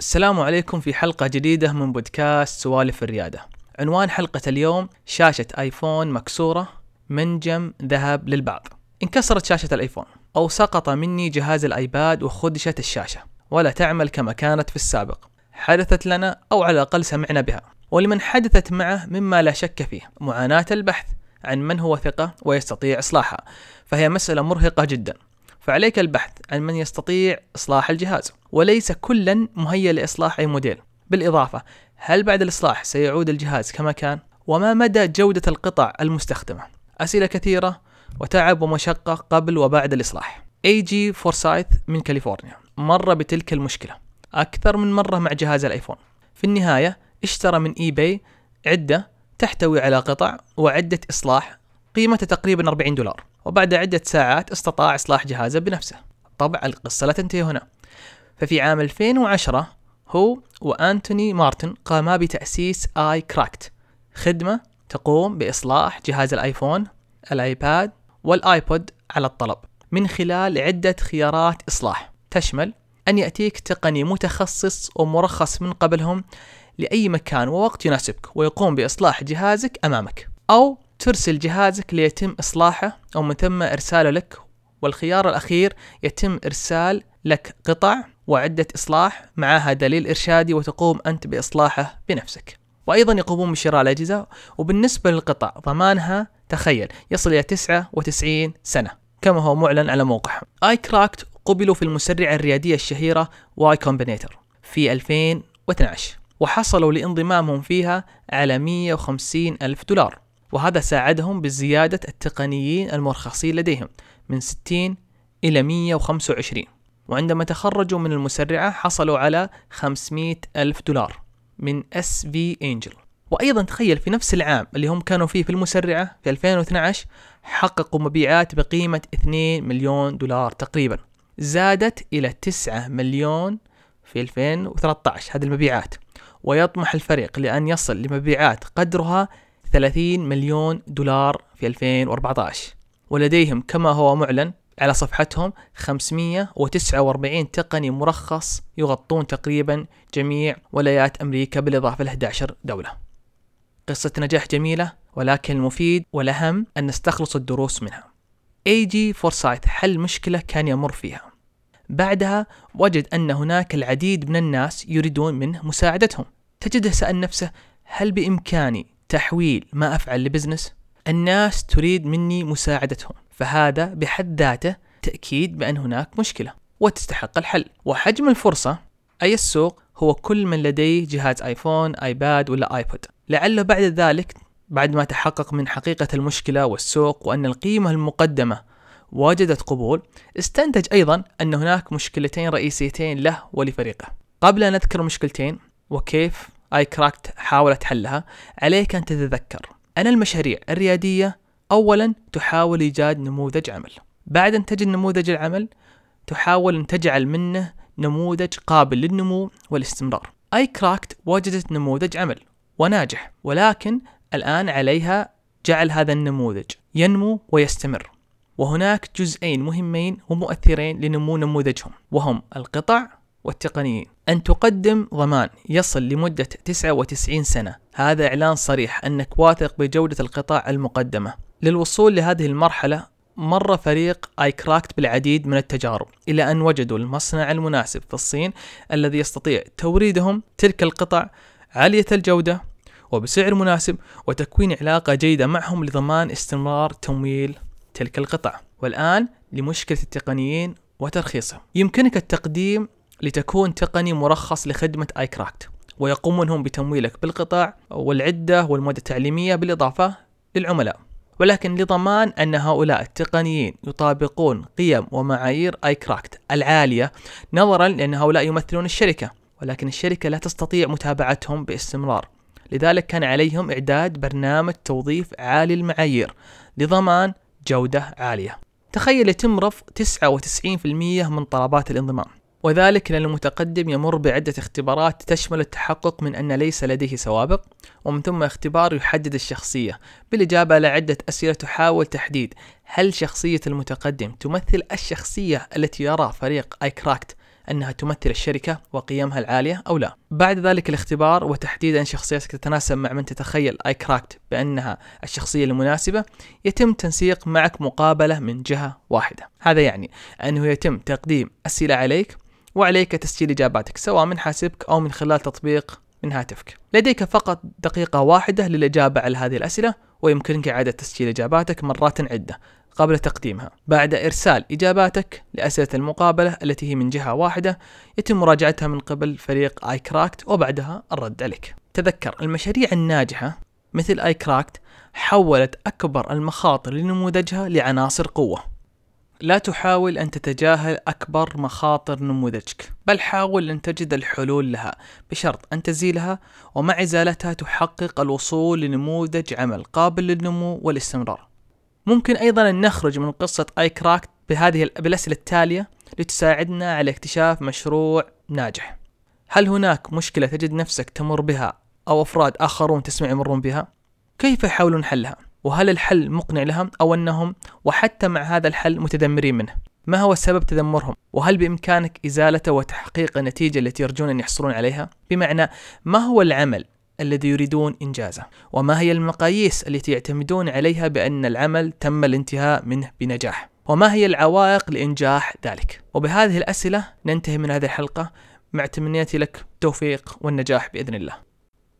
السلام عليكم في حلقة جديدة من بودكاست سوالف الريادة. عنوان حلقة اليوم شاشة آيفون مكسورة منجم ذهب للبعض. انكسرت شاشة الآيفون أو سقط مني جهاز الآيباد وخدشت الشاشة ولا تعمل كما كانت في السابق. حدثت لنا أو على الأقل سمعنا بها. ولمن حدثت معه مما لا شك فيه معاناة البحث عن من هو ثقة ويستطيع إصلاحها. فهي مسألة مرهقة جدا. فعليك البحث عن من يستطيع إصلاح الجهاز وليس كلا مهيأ لإصلاح أي موديل بالإضافة هل بعد الإصلاح سيعود الجهاز كما كان؟ وما مدى جودة القطع المستخدمة؟ أسئلة كثيرة وتعب ومشقة قبل وبعد الإصلاح اي جي فورسايث من كاليفورنيا مر بتلك المشكلة أكثر من مرة مع جهاز الآيفون في النهاية اشترى من eBay عدة تحتوي على قطع وعدة إصلاح قيمتها تقريبا 40 دولار وبعد عدة ساعات استطاع إصلاح جهازه بنفسه. طبعا القصة لا تنتهي هنا. ففي عام 2010 هو وأنتوني مارتن قاما بتأسيس iCracked خدمة تقوم بإصلاح جهاز الآيفون الآيباد والآيبود على الطلب من خلال عدة خيارات إصلاح. تشمل أن يأتيك تقني متخصص ومرخص من قبلهم لأي مكان ووقت يناسبك ويقوم بإصلاح جهازك أمامك. أو ترسل جهازك ليتم إصلاحه أو من ثم إرساله لك. والخيار الأخير يتم إرسال لك قطع وعدة إصلاح معها دليل إرشادي وتقوم أنت بإصلاحه بنفسك. وأيضا يقومون بشراء الأجهزة. وبالنسبة للقطع ضمانها تخيل يصل إلى 99 سنة. كما هو معلن على موقعهم. iCracked قبلوا في المسرعة الريادية الشهيرة Y Combinator في 2012 وحصلوا لانضمامهم فيها على 150 ألف دولار. وهذا ساعدهم بزيادة التقنيين المرخصين لديهم من 60 إلى 125 وعندما تخرجوا من المسرعة حصلوا على 500 ألف دولار من إس في إنجل. وأيضا تخيل في نفس العام اللي هم كانوا فيه في المسرعة في 2012 حققوا مبيعات بقيمة 2 مليون دولار تقريبا. زادت إلى 9 مليون في 2013 هذه المبيعات. ويطمح الفريق لأن يصل لمبيعات قدرها 30 مليون دولار في 2014 ولديهم كما هو معلن على صفحتهم 549 تقني مرخص يغطون تقريبا جميع ولايات أمريكا بالإضافة ل 11 دولة. قصة نجاح جميلة ولكن المفيد والأهم أن نستخلص الدروس منها. اي جي فورسايث حل مشكلة كان يمر فيها. بعدها وجد أن هناك العديد من الناس يريدون منه مساعدتهم. تجده سأل نفسه هل بإمكاني تحويل ما أفعل ل business الناس تريد مني مساعدتهم فهذا بحد ذاته تأكيد بأن هناك مشكلة وتستحق الحل. وحجم الفرصة أي السوق هو كل من لديه جهاز آيفون آيباد ولا آيبود. لعل بعد ذلك بعد ما تحقق من حقيقة المشكلة والسوق وأن القيمة المقدمة وجدت قبول استنتج أيضا أن هناك مشكلتين رئيسيتين له ولفريقه. قبل أن نذكر مشكلتين وكيف iCracked حاولت حلها. عليك أن تتذكر. ان المشاريع الريادية اولا تحاول إيجاد نموذج عمل. بعد أن تجد نموذج العمل تحاول أن تجعل منه نموذج قابل للنمو والاستمرار. iCracked وجدت نموذج عمل وناجح ولكن الآن عليها جعل هذا النموذج ينمو ويستمر. وهناك جزئين مهمين ومؤثرين لنمو نموذجهم وهم القطع والتقنيين. أن تقدم ضمان يصل لمدة 99 سنة. هذا إعلان صريح أنك واثق بجودة القطع المقدمة. للوصول لهذه المرحلة مر فريق اي كراكت بالعديد من التجارب إلى أن وجدوا المصنع المناسب في الصين الذي يستطيع توريدهم تلك القطع عالية الجودة وبسعر مناسب وتكوين علاقة جيدة معهم لضمان استمرار تمويل تلك القطع. والآن لمشكلة التقنيين وترخيصهم. يمكنك التقديم لتكون تقني مرخص لخدمة iCracked ويقومون هم بتمويلك بالقطع والعدة والمواد التعليمية بالإضافة للعملاء. ولكن لضمان أن هؤلاء التقنيين يطابقون قيم ومعايير iCracked العالية نظرا لأن هؤلاء يمثلون الشركة. ولكن الشركة لا تستطيع متابعتهم باستمرار. لذلك كان عليهم إعداد برنامج توظيف عالي المعايير لضمان جودة عالية. تخيل يتم رفض 99% من طلبات الانضمام. وذلك لأن المتقدم يمر بعدة اختبارات تشمل التحقق من أن ليس لديه سوابق ومن ثم اختبار يحدد الشخصية. بالإجابة على عدة أسئلة تحاول تحديد هل شخصية المتقدم تمثل الشخصية التي يرى فريق iCracked أنها تمثل الشركة وقيمها العالية أو لا. بعد ذلك الاختبار وتحديد أن شخصيتك تتناسب مع من تتخيل iCracked بأنها الشخصية المناسبة يتم تنسيق معك مقابلة من جهة واحدة. هذا يعني أنه يتم تقديم أسئلة عليك وعليك تسجيل إجاباتك سواء من حاسبك أو من خلال تطبيق من هاتفك. لديك فقط دقيقة واحدة للإجابة على هذه الأسئلة ويمكنك إعادة تسجيل إجاباتك مرات عدة قبل تقديمها. بعد إرسال إجاباتك لأسئلة المقابلة التي هي من جهة واحدة يتم مراجعتها من قبل فريق آي كراكت وبعدها الرد عليك. تذكر المشاريع الناجحة مثل آي كراكت حولت أكبر المخاطر لنموذجها لعناصر قوة. لا تحاول أن تتجاهل أكبر مخاطر نموذجك بل حاول أن تجد الحلول لها بشرط أن تزيلها ومع إزالتها تحقق الوصول لنموذج عمل قابل للنمو والاستمرار ممكن أيضا أن نخرج من قصة آي كراك بهذه بالأسئلة التالية لتساعدنا على اكتشاف مشروع ناجح هل هناك مشكلة تجد نفسك تمر بها أو أفراد آخرون تسمع يمرون بها؟ كيف يحاولون حلها؟ وهل الحل مقنع لهم أو أنهم وحتى مع هذا الحل متذمرين منه؟ ما هو سبب تذمرهم وهل بإمكانك إزالته وتحقيق النتيجة التي يرجون أن يحصلون عليها؟ بمعنى ما هو العمل الذي يريدون إنجازه؟ وما هي المقاييس التي يعتمدون عليها بأن العمل تم الانتهاء منه بنجاح؟ وما هي العوائق لإنجاح ذلك؟ وبهذه الأسئلة ننتهي من هذه الحلقة. مع تمنياتي لك التوفيق والنجاح بإذن الله.